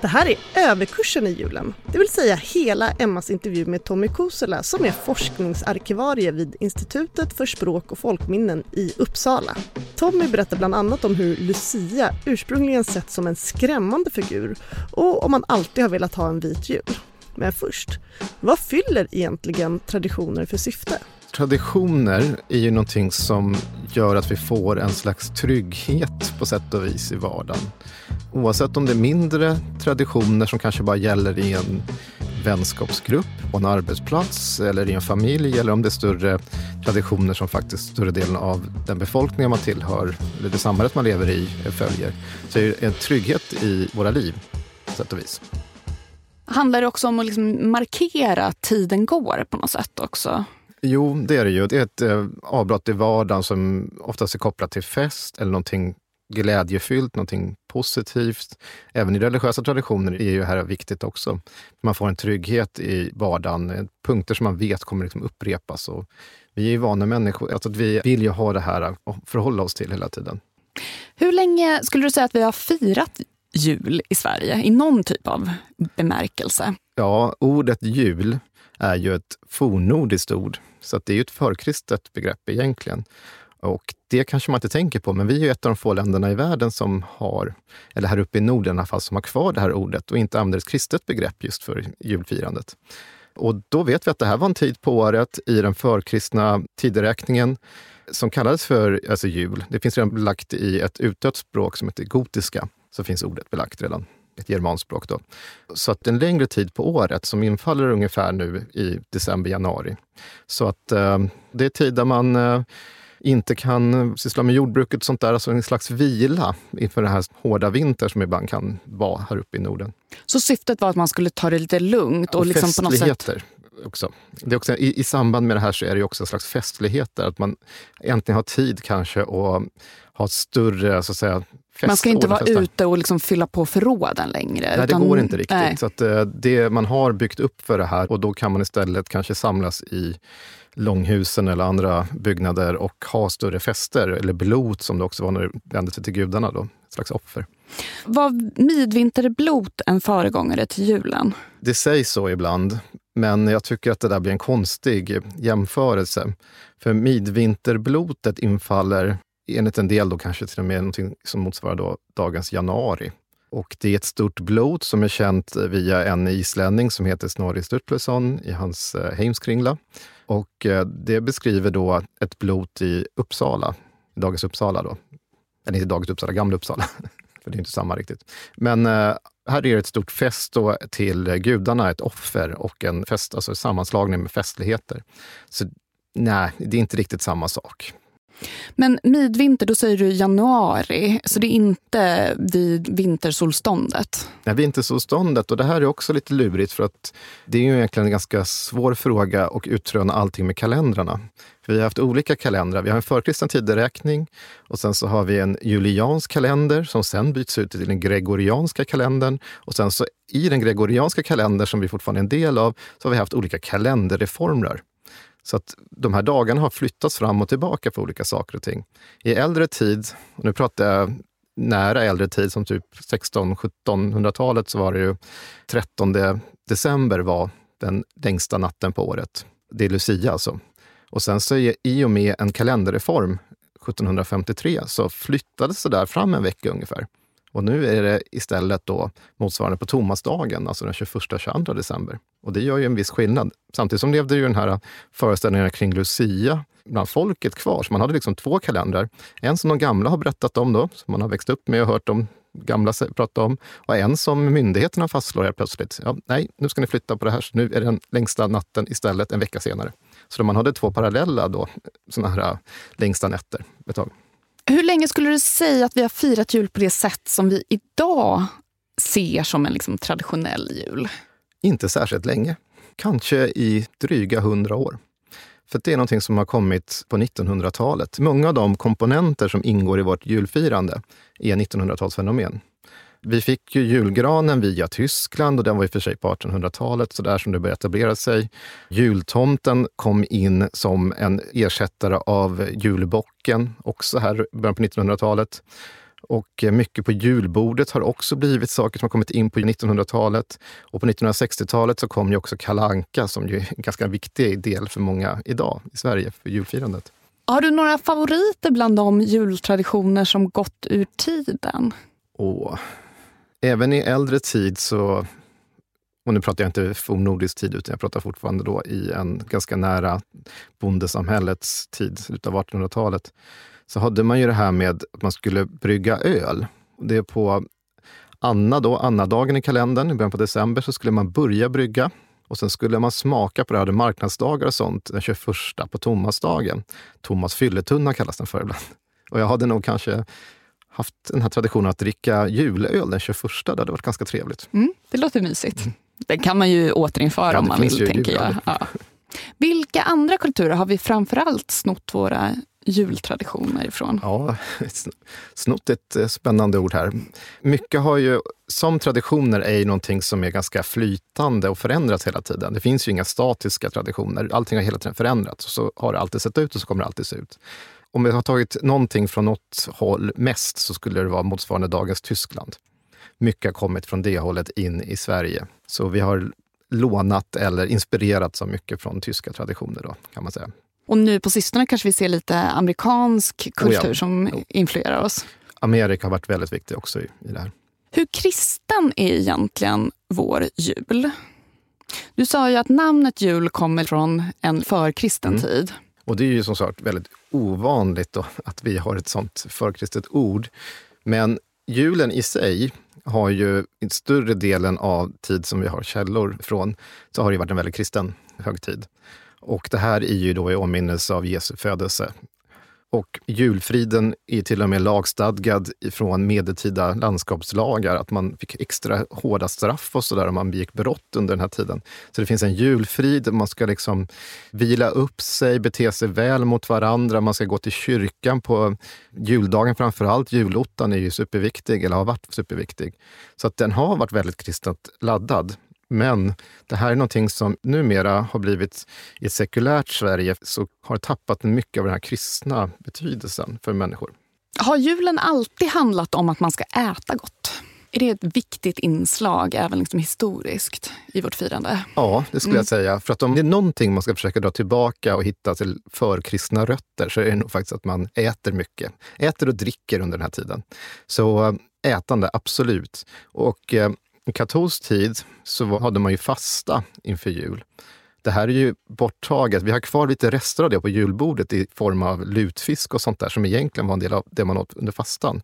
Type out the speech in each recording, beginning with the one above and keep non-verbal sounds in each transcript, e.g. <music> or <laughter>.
Det här är överkursen i julen, det vill säga hela Emmas intervju med Tommy Kosela som är forskningsarkivarie vid Institutet för språk och folkminnen i Uppsala. Tommy berättar bland annat om hur Lucia ursprungligen sett som en skrämmande figur och om man alltid har velat ha en vit jul. Men först, vad fyller egentligen traditioner för syfte? Traditioner är ju någonting som gör att vi får en slags trygghet på sätt och vis i vardagen. Oavsett om det är mindre traditioner som kanske bara gäller i en vänskapsgrupp, på en arbetsplats eller i en familj eller om det är större traditioner som faktiskt större delen av den befolkning man tillhör eller det samhället man lever i följer. Så är det en trygghet i våra liv på sätt och vis. Handlar det också om att liksom markera att tiden går på något sätt också? Jo, det är det ju. Det är ett eh, avbrott i vardagen som oftast är kopplat till fest eller någonting glädjefyllt, någonting positivt. Även i religiösa traditioner är ju här viktigt också. Man får en trygghet i vardagen, punkter som man vet kommer liksom upprepas. Och vi är ju vana människor, alltså att vi vill ju ha det här att förhålla oss till hela tiden. Hur länge skulle du säga att vi har firat jul i Sverige i någon typ av bemärkelse? Ja, ordet jul är ju ett fornnordiskt ord, så att det är ju ett förkristet begrepp egentligen. Och det kanske man inte tänker på, men vi är ju ett av de få länderna i världen som har, eller här uppe i Norden i alla fall, som har kvar det här ordet och inte använder ett kristet begrepp just för julfirandet. Och då vet vi att det här var en tid på året i den förkristna tideräkningen som kallades för alltså jul. Det finns redan belagt i ett utdött språk som heter gotiska, så finns ordet belagt redan ett germanspråk. Då. Så att en längre tid på året som infaller ungefär nu i december, januari. Så att eh, det är tid där man eh, inte kan syssla med jordbruket och sånt där, alltså en slags vila inför den här hårda vintern som ibland kan vara här uppe i Norden. Så syftet var att man skulle ta det lite lugnt? Och, och liksom på något sätt... också. Det är också i, I samband med det här så är det också en slags festligheter, att man äntligen har tid kanske att ha större så att säga, fest. Man ska inte vara ute och liksom fylla på förråden längre. Nej, utan, det går inte riktigt. Nej. Så att, eh, det, man har byggt upp för det här och då kan man istället kanske samlas i långhusen eller andra byggnader och ha större fester, eller blot som det också var när det vände sig till gudarna. Då, ett slags offer. Var midvinterblot en föregångare till julen? Det sägs så ibland, men jag tycker att det där blir en konstig jämförelse. För midvinterblotet infaller enligt en del då kanske till och med någonting som motsvarar då dagens januari. Och det är ett stort blot som är känt via en islänning som heter Snorri Sturluson i hans eh, Heimskringla. Och eh, det beskriver då ett blot i Uppsala, dagens Uppsala då. Eller inte dagens Uppsala, gamla Uppsala. <laughs> För det är inte samma riktigt. Men eh, här är det ett stort fest då till gudarna, ett offer och en fest, alltså sammanslagning med festligheter. Så nej, det är inte riktigt samma sak. Men midvinter, då säger du januari, så det är inte vid vintersolståndet? Nej, vintersolståndet, och det här är också lite lurigt för att det är ju egentligen en ganska svår fråga att utröna allting med kalendrarna. För vi har haft olika kalendrar. Vi har en förkristen tideräkning och sen så har vi en juliansk kalender som sen byts ut till den gregorianska kalendern. Och sen så i den gregorianska kalendern, som vi fortfarande är en del av, så har vi haft olika kalenderreformer. Så att de här dagarna har flyttats fram och tillbaka för olika saker och ting. I äldre tid, och nu pratar jag nära äldre tid som typ 1600-1700-talet, så var det ju 13 december var den längsta natten på året. Det är Lucia alltså. Och sen så i och med en kalenderreform 1753 så flyttades det där fram en vecka ungefär. Och nu är det istället då motsvarande på Tomasdagen, alltså den 21-22 december. Och det gör ju en viss skillnad. Samtidigt som levde ju den här föreställningen kring Lucia bland folket kvar. Så man hade liksom två kalendrar. En som de gamla har berättat om, då, som man har växt upp med och hört de gamla prata om. Och en som myndigheterna fastslår helt plötsligt. Ja, nej, nu ska ni flytta på det här, så nu är det den längsta natten istället en vecka senare. Så man hade två parallella då, såna här äh, längsta nätter ett tag. Hur länge skulle du säga att vi har firat jul på det sätt som vi idag ser som en liksom traditionell jul? Inte särskilt länge. Kanske i dryga hundra år. För det är någonting som har kommit på 1900-talet. Många av de komponenter som ingår i vårt julfirande är 1900-talsfenomen. Vi fick ju julgranen via Tyskland och den var i och för sig på 1800-talet, så där som det började etablera sig. Jultomten kom in som en ersättare av julbocken, också här i början på 1900-talet. Och mycket på julbordet har också blivit saker som har kommit in på 1900-talet. Och på 1960-talet så kom ju också kalanka som ju är en ganska viktig del för många idag i Sverige, för julfirandet. Har du några favoriter bland de jultraditioner som gått ur tiden? Åh, även i äldre tid så, och nu pratar jag inte fornnordisk tid, utan jag pratar fortfarande då i en ganska nära bondesamhällets tid, slutet av 1800-talet, så hade man ju det här med att man skulle brygga öl. Det är på Anna då, Anna-dagen i kalendern, i början på december, så skulle man börja brygga. Och sen skulle man smaka på det, hade marknadsdagar och sånt, den 21 på Tomasdagen. Tomas fylletunna kallas den för ibland. Och jag hade nog kanske haft den här traditionen att dricka julöl den 21. Det hade varit ganska trevligt. Mm, det låter mysigt. Den kan man ju återinföra ja, om man vill, tänker jag. Ja. Vilka andra kulturer har vi framförallt snott våra jultraditioner ifrån? Ja, snott är ett eh, spännande ord här. Mycket har ju, som traditioner är ju någonting som är ganska flytande och förändras hela tiden. Det finns ju inga statiska traditioner. Allting har hela tiden förändrats. Så har det alltid sett ut och så kommer det alltid se ut. Om vi har tagit någonting från något håll mest så skulle det vara motsvarande dagens Tyskland. Mycket har kommit från det hållet in i Sverige. Så vi har lånat eller inspirerats av mycket från tyska traditioner då, kan man säga. Och nu på sistone kanske vi ser lite amerikansk kultur oh ja. som oh. influerar oss. Amerika har varit väldigt viktig också i, i det här. Hur kristen är egentligen vår jul? Du sa ju att namnet jul kommer från en förkristen mm. tid. Och det är ju som sagt väldigt ovanligt då, att vi har ett sånt förkristet ord. Men julen i sig har ju i större delen av tid som vi har källor från, så har det varit en väldigt kristen högtid. Och det här är ju då i åminnelse av Jesu födelse. Och julfriden är till och med lagstadgad från medeltida landskapslagar, att man fick extra hårda straff och sådär om man begick brott under den här tiden. Så det finns en julfrid, man ska liksom vila upp sig, bete sig väl mot varandra, man ska gå till kyrkan på juldagen framför allt. Julottan är ju superviktig, eller har varit superviktig. Så att den har varit väldigt kristet laddad. Men det här är någonting som numera har blivit, i ett sekulärt Sverige, så har tappat mycket av den här kristna betydelsen för människor. Har julen alltid handlat om att man ska äta gott? Är det ett viktigt inslag, även liksom historiskt, i vårt firande? Ja, det skulle mm. jag säga. För att om det är någonting man ska försöka dra tillbaka och hitta till förkristna rötter så är det nog faktiskt att man äter mycket. Äter och dricker under den här tiden. Så äh, ätande, absolut. Och eh, i katolsk tid så hade man ju fasta inför jul. Det här är ju borttaget. Vi har kvar lite rester av det på julbordet i form av lutfisk och sånt där som egentligen var en del av det man åt under fastan.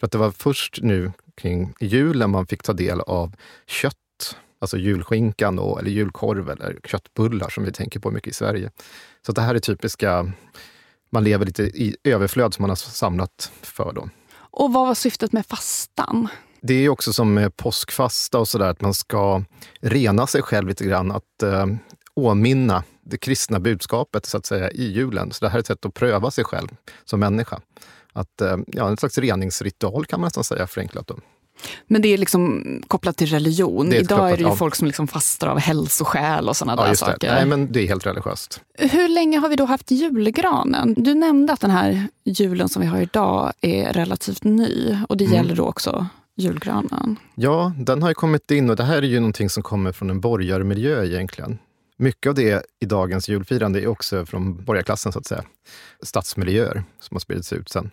För att det var först nu kring julen man fick ta del av kött, alltså julskinkan och, eller julkorv eller köttbullar som vi tänker på mycket i Sverige. Så det här är typiska man lever lite i överflöd som man har samlat för. Då. Och vad var syftet med fastan? Det är också som med påskfasta och sådär, att man ska rena sig själv lite grann. Att eh, åminna det kristna budskapet så att säga i julen. Så det här är ett sätt att pröva sig själv som människa. Att, eh, ja, en slags reningsritual kan man nästan säga förenklat. Då. Men det är liksom kopplat till religion. Idag kopplat, är det ju ja. folk som liksom fastar av hälsoskäl och sådana ja, där saker. Det. Nej, men det är helt religiöst. Hur länge har vi då haft julgranen? Du nämnde att den här julen som vi har idag är relativt ny och det mm. gäller då också julgranen. Ja, den har ju kommit in och det här är ju någonting som kommer från en borgarmiljö egentligen. Mycket av det i dagens julfirande är också från borgarklassen, så att säga. Stadsmiljöer som har spridits ut sen.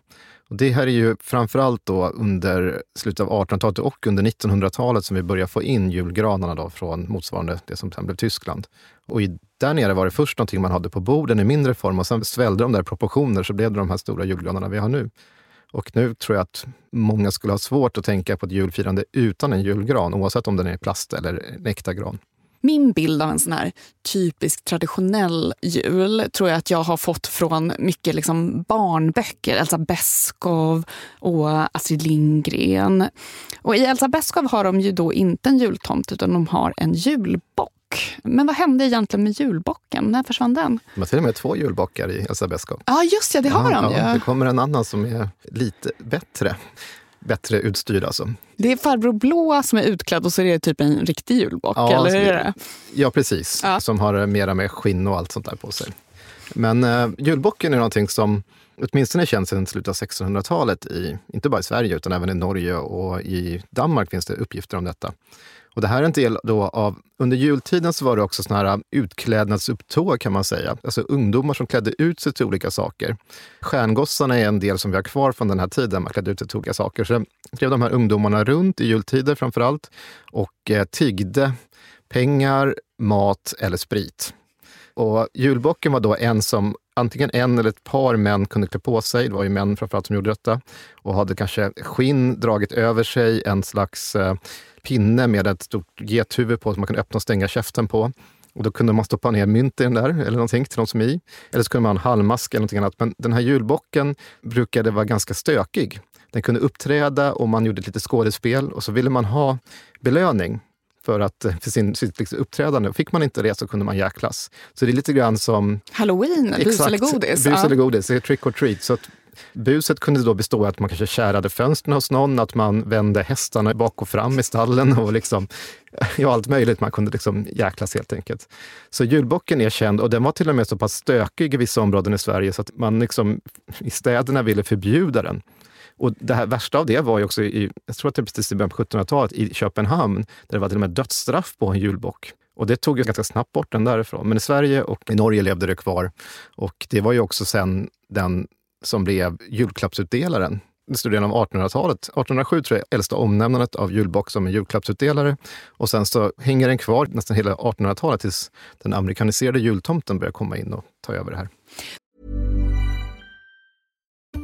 Och det här är ju framförallt då under slutet av 1800-talet och under 1900-talet som vi börjar få in julgranarna då från motsvarande det som sen blev Tyskland. Och i, där nere var det först någonting man hade på borden i mindre form och sen svällde de där proportioner så blev det de här stora julgranarna vi har nu. Och nu tror jag att många skulle ha svårt att tänka på ett julfirande utan en julgran, oavsett om den är plast eller en äkta gran. Min bild av en sån här typisk traditionell jul tror jag att jag har fått från mycket liksom barnböcker. Elsa Beskow och Astrid Lindgren. Och I Elsa Beskow har de ju då inte en jultomt utan de har en julbock. Men vad hände egentligen med julbocken? När försvann den? De har till och med två julbockar i Elsa Beskow. Ja, just ja, det har ja, de ju. Ja, det kommer en annan som är lite bättre bättre utstyrd alltså. Det är farbror Blå som är utklädd och så är det typ en riktig julbock, ja, eller hur är det? Ja, precis. Ja. Som har mera med skinn och allt sånt där på sig. Men eh, julbocken är någonting som åtminstone känns sedan slutet av 1600-talet, i, inte bara i Sverige utan även i Norge och i Danmark finns det uppgifter om detta. Och det här är en del då av, under jultiden så var det också såna här äh, utklädnadsupptåg kan man säga. Alltså ungdomar som klädde ut sig till olika saker. Stjärngossarna är en del som vi har kvar från den här tiden, man klädde ut sig till olika saker. Så drev de här ungdomarna runt i jultider framför allt och eh, tiggde pengar, mat eller sprit. Och julbocken var då en som antingen en eller ett par män kunde klä på sig. Det var ju män framförallt som gjorde detta. Och hade kanske skinn dragit över sig, en slags eh, pinne med ett stort gethuvud på som man kunde öppna och stänga käften på. Och då kunde man stoppa ner mynt i den där, eller någonting till de som är i. Eller så kunde man ha en halmmask eller någonting annat. Men den här julbocken brukade vara ganska stökig. Den kunde uppträda och man gjorde ett litet skådespel och så ville man ha belöning för, att, för sin, sitt liksom uppträdande. Fick man inte det så kunde man jäklas. Så det är lite grann som... Halloween, bus eller godis. Bus ja. eller godis, det är trick or treat. Så Buset kunde då bestå i att man kanske kärade fönstren hos någon, att man vände hästarna bak och fram i stallen och liksom, <laughs> ja, allt möjligt. Man kunde liksom jäklas helt enkelt. Så julbocken är känd och den var till och med så pass stökig i vissa områden i Sverige så att man liksom, i städerna ville förbjuda den. Och det här värsta av det var ju också, i, jag tror att det är precis i början på 1700-talet, i Köpenhamn, där det var till och med dödsstraff på en julbock. Och det tog ju ganska snabbt bort den därifrån. Men i Sverige och i Norge levde det kvar. Och det var ju också sen den som blev julklappsutdelaren den större delen av 1800-talet. 1807 tror jag äldsta omnämnandet av julbock som en julklappsutdelare. Och sen så hänger den kvar nästan hela 1800-talet tills den amerikaniserade jultomten börjar komma in och ta över det här.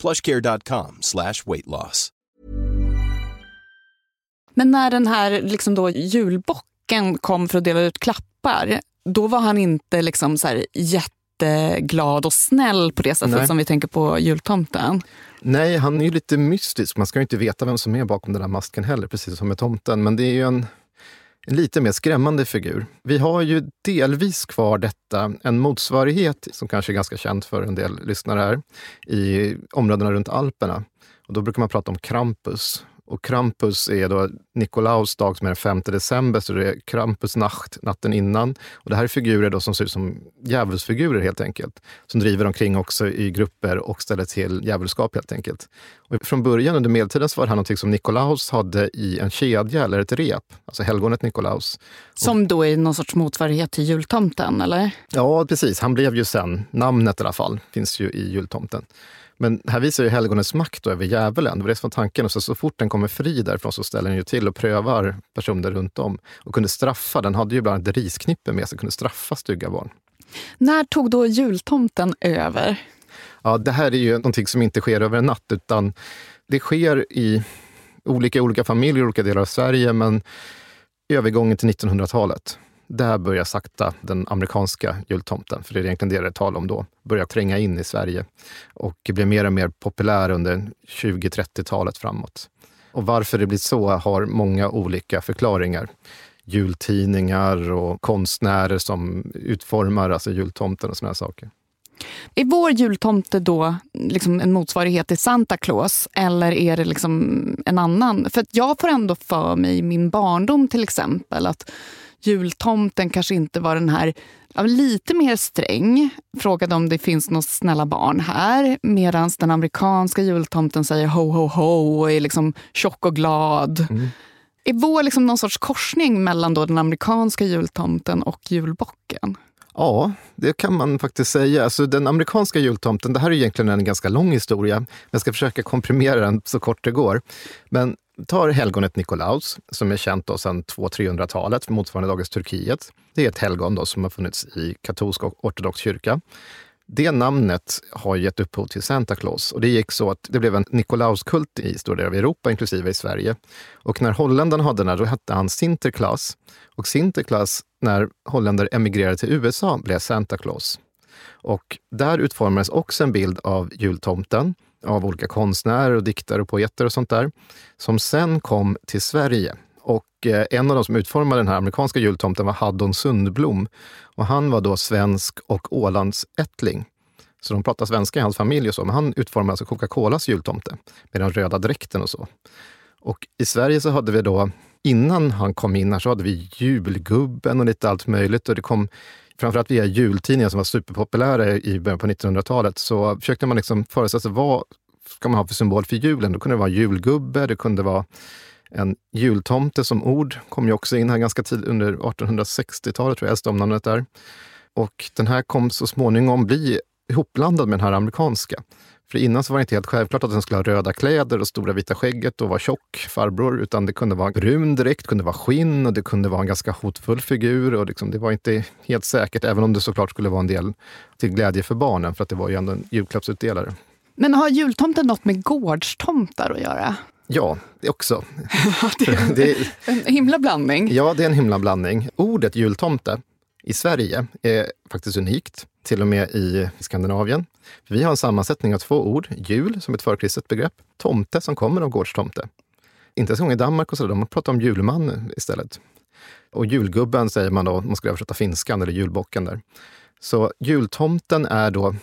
plushcare.com slash weight loss. Men när den här liksom då julbocken kom för att dela ut klappar, då var han inte liksom så här jätteglad och snäll på det sättet Nej. som vi tänker på jultomten. Nej, han är ju lite mystisk. Man ska ju inte veta vem som är bakom den där masken heller, precis som med tomten. Men det är ju en, en lite mer skrämmande figur. Vi har ju delvis kvar detta, en motsvarighet som kanske är ganska känd för en del lyssnare här, i områdena runt Alperna. Och då brukar man prata om Krampus. Och Krampus är då Nikolaus dag som är den 5 december, så det är Krampusnacht, natten innan. Och det här är figurer då som ser ut som djävulsfigurer helt enkelt. Som driver omkring också i grupper och ställer till djävulskap helt enkelt. Och från början under medeltiden så var det här något som Nikolaus hade i en kedja eller ett rep, alltså helgonet Nikolaus. Som då är någon sorts motsvarighet till jultomten, eller? Ja, precis. Han blev ju sen, namnet i alla fall, finns ju i jultomten. Men här visar ju helgonets makt över djävulen. Det var det som var tanken. Och så, så fort den kommer fri därifrån så ställer den ju till och prövar personer runt om. Och kunde straffa. Den hade ju bland annat ett risknippe med sig, kunde straffa stygga barn. När tog då jultomten över? Ja, det här är ju någonting som inte sker över en natt, utan det sker i olika, olika familjer i olika delar av Sverige, men övergången till 1900-talet. Där börjar sakta den amerikanska jultomten, för det är egentligen det det är tal om då, börja tränga in i Sverige och blir mer och mer populär under 20-30-talet framåt. Och varför det blir så har många olika förklaringar. Jultidningar och konstnärer som utformar alltså jultomten och såna här saker. Är vår jultomte då liksom en motsvarighet till Santa Claus eller är det liksom en annan? För att jag får ändå för mig i min barndom till exempel att jultomten kanske inte var den här lite mer sträng, frågade om det finns några snälla barn här, medan den amerikanska jultomten säger ho, ho, ho och är liksom tjock och glad. Är vår liksom någon sorts korsning mellan då den amerikanska jultomten och julbocken? Ja, det kan man faktiskt säga. Alltså, den amerikanska jultomten, det här är egentligen en ganska lång historia. Jag ska försöka komprimera den så kort det går. Men tar helgonet Nikolaus, som är känt då sedan 200-300-talet, motsvarande dagens Turkiet. Det är ett helgon då som har funnits i katolsk och ortodox kyrka. Det namnet har gett upphov till Santa Claus och det gick så att det blev en Nikolauskult i stora delar av Europa, inklusive i Sverige. Och när holländarna hade den här, då hette han Sinterklaas. Och Sinterklaas, när holländare emigrerade till USA, blev Santa Claus. Och där utformades också en bild av jultomten av olika konstnärer och diktare och poeter och sånt där, som sen kom till Sverige. Och eh, en av de som utformade den här amerikanska jultomten var Haddon Sundblom. Och han var då svensk och Ålandsättling. Så de pratar svenska i hans familj och så, men han utformade alltså Coca-Colas jultomte med den röda dräkten och så. Och i Sverige så hade vi då, innan han kom in här, så hade vi julgubben och lite allt möjligt. Och det kom framförallt via jultidningar som var superpopulära i början på 1900-talet, så försökte man liksom föreställa sig vad ska man ha för symbol för julen? Då kunde det vara julgubbe, det kunde vara en jultomte som ord, kom ju också in här ganska tidigt under 1860-talet, tror jag äldsta omnamnet där. Och den här kom så småningom bli ihopblandad med den här amerikanska. För innan så var det inte helt självklart att den skulle ha röda kläder och stora vita skägget och vara tjock farbror, utan det kunde vara brun direkt, kunde vara skinn och det kunde vara en ganska hotfull figur. Och liksom, det var inte helt säkert, även om det såklart skulle vara en del till glädje för barnen, för att det var ju ändå en julklappsutdelare. Men har jultomten något med gårdstomtar att göra? Ja, det också. <laughs> det är Det är- en himla blandning. Ja, det är en himla blandning. Ordet jultomte i Sverige är faktiskt unikt, till och med i Skandinavien. För vi har en sammansättning av två ord. Jul som ett förkristet begrepp, tomte som kommer av gårdstomte. Inte ens en gång i Danmark och så där, de pratar om julman istället. Och julgubben säger man då, om man skulle översätta finskan, eller julbocken där. Så jultomten är då,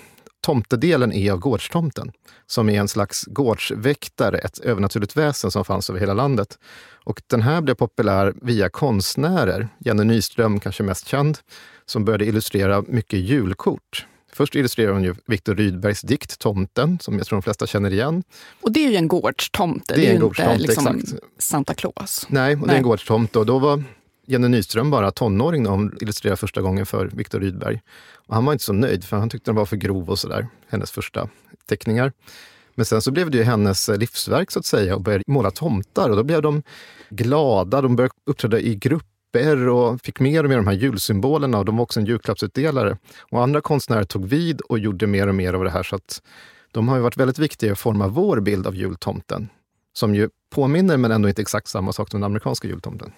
tomtedelen är av gårdstomten, som är en slags gårdsväktare, ett övernaturligt väsen som fanns över hela landet. Och den här blev populär via konstnärer. Jenny Nyström, kanske mest känd, som började illustrera mycket julkort. Först illustrerade hon ju Viktor Rydbergs dikt Tomten, som jag tror de flesta känner igen. Och det är ju en gårdstomte, Det är det är, en ju inte liksom exakt. Santa Claus. Nej, och det är Nej. en gårdstomte. Och då var Jenny Nyström bara tonåring när hon illustrerade första gången för Viktor Rydberg. Och han var inte så nöjd, för han tyckte den var för grov och sådär, hennes första teckningar. Men sen så blev det ju hennes livsverk så att säga och började måla tomtar och då blev de glada, de började uppträda i grupper och fick mer och mer av de här julsymbolerna och de var också en julklappsutdelare. Och andra konstnärer tog vid och gjorde mer och mer av det här så att de har ju varit väldigt viktiga i att forma vår bild av jultomten. Som ju påminner, men ändå inte exakt samma sak som den amerikanska jultomten.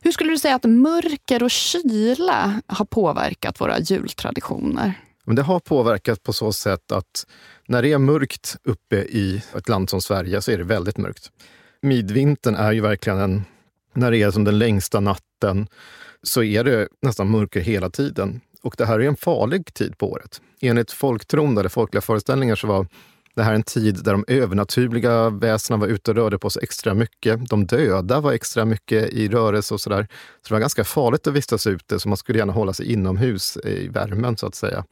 Hur skulle du säga att mörker och kyla har påverkat våra jultraditioner? Men det har påverkat på så sätt att när det är mörkt uppe i ett land som Sverige så är det väldigt mörkt. Midvintern är ju verkligen en... När det är som den längsta natten så är det nästan mörker hela tiden. Och det här är en farlig tid på året. Enligt folktron, eller folkliga föreställningar, så var det här en tid där de övernaturliga väsena var ute och rörde på sig extra mycket. De döda var extra mycket i rörelse och sådär. Så det var ganska farligt att vistas ute, så man skulle gärna hålla sig inomhus i värmen så att säga.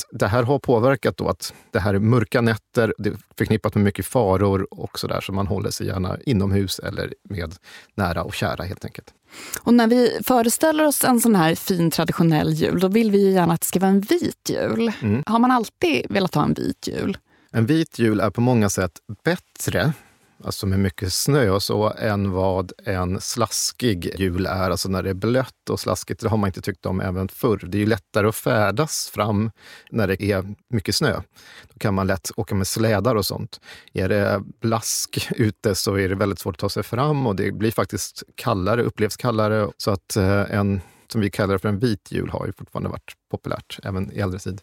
Så det här har påverkat då att det här är mörka nätter, det är förknippat med mycket faror och sådär, så man håller sig gärna inomhus eller med nära och kära helt enkelt. Och när vi föreställer oss en sån här fin traditionell jul, då vill vi gärna att det ska vara en vit jul. Mm. Har man alltid velat ha en vit jul? En vit jul är på många sätt bättre, alltså med mycket snö och så, än vad en slaskig jul är. Alltså när det är blött och slaskigt, det har man inte tyckt om även förr. Det är ju lättare att färdas fram när det är mycket snö. Då kan man lätt åka med slädar och sånt. Är det blask ute så är det väldigt svårt att ta sig fram och det blir faktiskt kallare, upplevs kallare. Så att eh, en, som vi kallar för en vit jul, har ju fortfarande varit populärt även i äldre tid.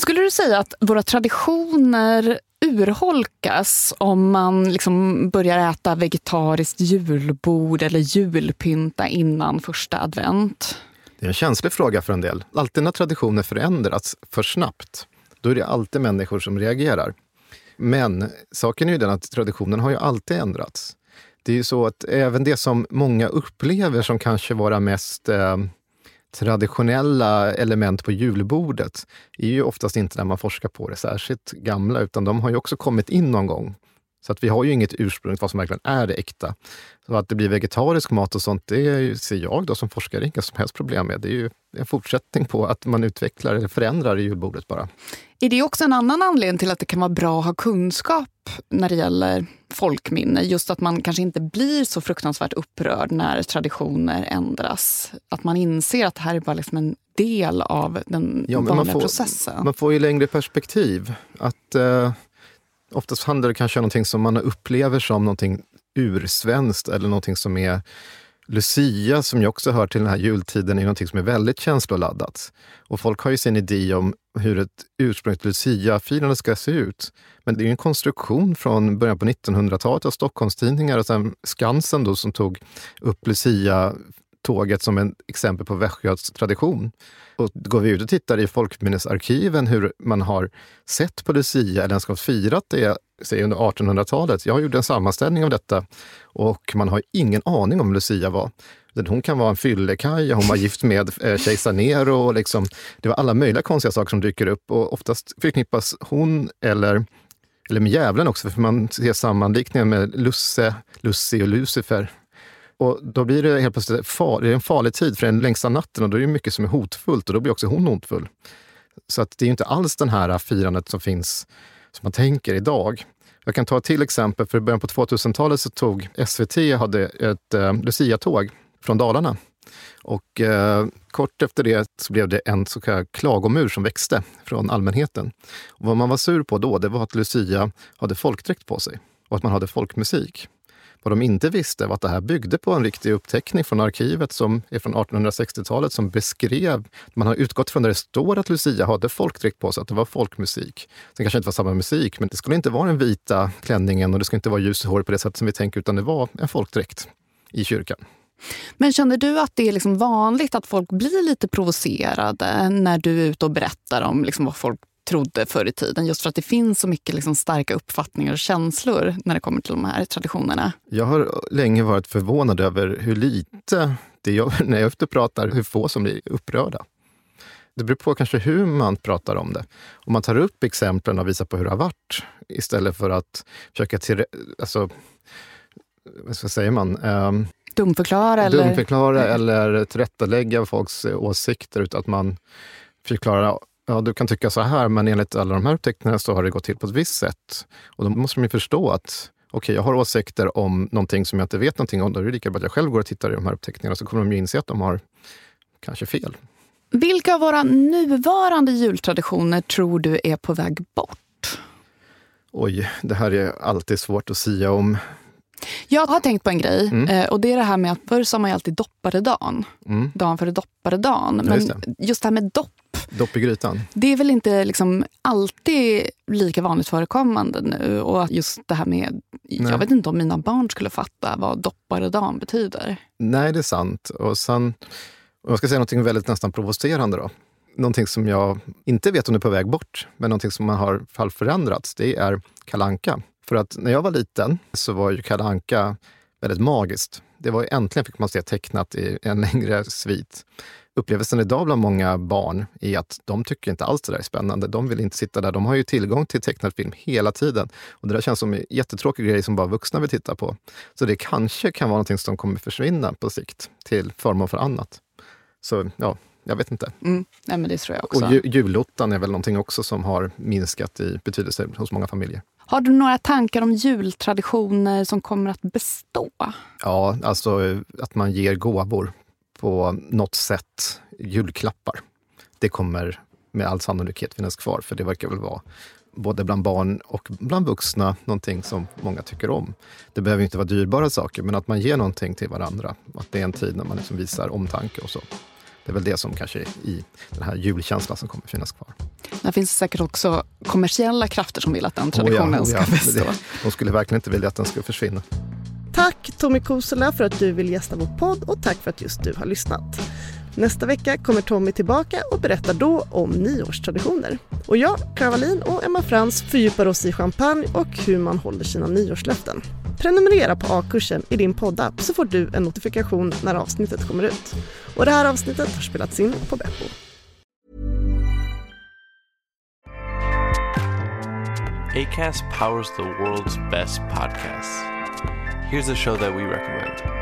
Skulle du säga att våra traditioner urholkas om man liksom börjar äta vegetariskt julbord eller julpynta innan första advent? Det är en känslig fråga för en del. Alltid när traditioner förändras för snabbt, då är det alltid människor som reagerar. Men saken är ju den att traditionen har ju alltid ändrats. Det är ju så att även det som många upplever som kanske vara mest eh, traditionella element på julbordet är ju oftast inte när man forskar på det särskilt gamla, utan de har ju också kommit in någon gång. Så att vi har ju inget ursprung vad som verkligen är det äkta. Så att det blir vegetarisk mat och sånt, det ser jag då som forskare inga som helst problem med. Det är ju en fortsättning på att man utvecklar eller förändrar i julbordet bara. Är det också en annan anledning till att det kan vara bra att ha kunskap när det gäller folkminne? Just att man kanske inte blir så fruktansvärt upprörd när traditioner ändras. Att man inser att det här är bara liksom en del av den ja, vanliga man får, processen. Man får ju längre perspektiv. Att eh, Oftast handlar det kanske om någonting som man upplever som någonting ursvenskt eller någonting som är Lucia, som ju också hör till den här jultiden, är någonting som är väldigt känsloladdat. Och folk har ju sin idé om hur ett ursprungligt Lucia-firande ska se ut. Men det är ju en konstruktion från början på 1900-talet av Stockholmstidningar och sen Skansen då, som tog upp lucia tåget som ett exempel på västgötsk tradition. Och går vi ut och tittar i folkminnesarkiven hur man har sett på Lucia, eller ens har firat det säg under 1800-talet. Jag gjorde en sammanställning av detta och man har ingen aning om Lucia var. Hon kan vara en fyllekaja, hon var gift med eh, kejsar Nero. Och liksom, det var alla möjliga konstiga saker som dyker upp och oftast förknippas hon eller, eller med djävulen också, för man ser sammanlikningar med Lusse, Lussi och Lucifer. Och då blir det helt plötsligt far, det är en farlig tid för den längsta natten och då är det mycket som är hotfullt och då blir också hon hotfull. Så att det är inte alls den här firandet som finns, som man tänker idag. Jag kan ta ett till exempel. För i början på 2000-talet så tog SVT hade ett eh, Lucia-tåg från Dalarna. Och eh, kort efter det så blev det en så kallad klagomur som växte från allmänheten. Och vad man var sur på då, det var att Lucia hade folkdräkt på sig och att man hade folkmusik. Vad de inte visste var att det här byggde på en riktig uppteckning från arkivet som är från 1860-talet som beskrev, man har utgått från där det står att Lucia hade folkdräkt på sig, att det var folkmusik. Sen kanske inte var samma musik, men det skulle inte vara den vita klänningen och det skulle inte vara ljus hår på det sätt som vi tänker, utan det var en folkdräkt i kyrkan. Men känner du att det är liksom vanligt att folk blir lite provocerade när du är ute och berättar om liksom vad folk trodde förr i tiden. Just för att det finns så mycket liksom starka uppfattningar och känslor när det kommer till de här traditionerna. Jag har länge varit förvånad över hur lite, det jag, <laughs> när jag ute pratar, hur få som blir upprörda. Det beror på kanske hur man pratar om det. Om man tar upp exemplen och visar på hur det har varit istället för att försöka till, alltså, vad säger man? Um, dumförklara, eller? dumförklara eller tillrättalägga folks åsikter. Utan att man förklarar ja, du kan tycka så här, men enligt alla de här upptäckterna så har det gått till på ett visst sätt. Och då måste man ju förstå att okej, okay, jag har åsikter om någonting som jag inte vet någonting om. Då är det lika bra att jag själv går och tittar i de här upptäckningarna så kommer de ju inse att de har kanske fel. Vilka av våra nuvarande jultraditioner tror du är på väg bort? Oj, det här är alltid svårt att sia om. Jag har tänkt på en grej Mm. eh, och det är det här med att förr sa man ju alltid dopparedagen. Mm. Dagen före dopparedagen. Ja, Men just just, det. det här med dopp, Dopp i grytan. det är väl inte liksom alltid lika vanligt förekommande nu. Och just det här med, Nej. jag vet inte om mina barn skulle fatta vad dopparedagen betyder. Nej, det är sant. Och sen, om jag ska säga något väldigt nästan provocerande då. Någonting som jag inte vet om det är på väg bort, men någonting som har alla fall förändrats, det är kalanka. För att när jag var liten så var ju Kalle Anka väldigt magiskt. Det var ju, äntligen fick man se tecknat i en <laughs> längre svit. Upplevelsen idag bland många barn är att de tycker inte alls det där är spännande. De vill inte sitta där. De har ju tillgång till tecknad film hela tiden. Och det där känns som en jättetråkig grej som bara vuxna vill titta på. Så det kanske kan vara någonting som kommer försvinna på sikt till förmån för annat. Så ja, jag vet inte. Mm. Nej, men det tror jag också. Och ju, julottan är väl någonting också som har minskat i betydelse hos många familjer. Har du några tankar om jultraditioner som kommer att bestå? Ja, alltså att man ger gåvor på något sätt, julklappar. Det kommer med all sannolikhet finnas kvar, för det verkar väl vara både bland barn och bland vuxna någonting som många tycker om. Det behöver inte vara dyrbara saker, men att man ger någonting till varandra. Att det är en tid när man liksom visar omtanke och så. Det är väl det som kanske är i den här julkänslan som kommer finnas kvar. Det finns säkert också kommersiella krafter som vill att den Oh ja, traditionen oh ja. ska bestå. Det- De skulle verkligen inte vilja att den skulle försvinna. Tack Tommy Kosela för att du vill gästa vår podd och tack för att just du har lyssnat. Nästa vecka kommer Tommy tillbaka och berättar då om nyårstraditioner. Och jag, Clara Wallin och Emma Frans fördjupar oss i champagne och hur man håller sina nyårslöften. Prenumerera på A-kursen i din poddapp så får du en notifikation när avsnittet kommer ut. Och det här avsnittet har spelats in på Beppo. ACAST powers the world's best podcasts. Here's a show that we recommend.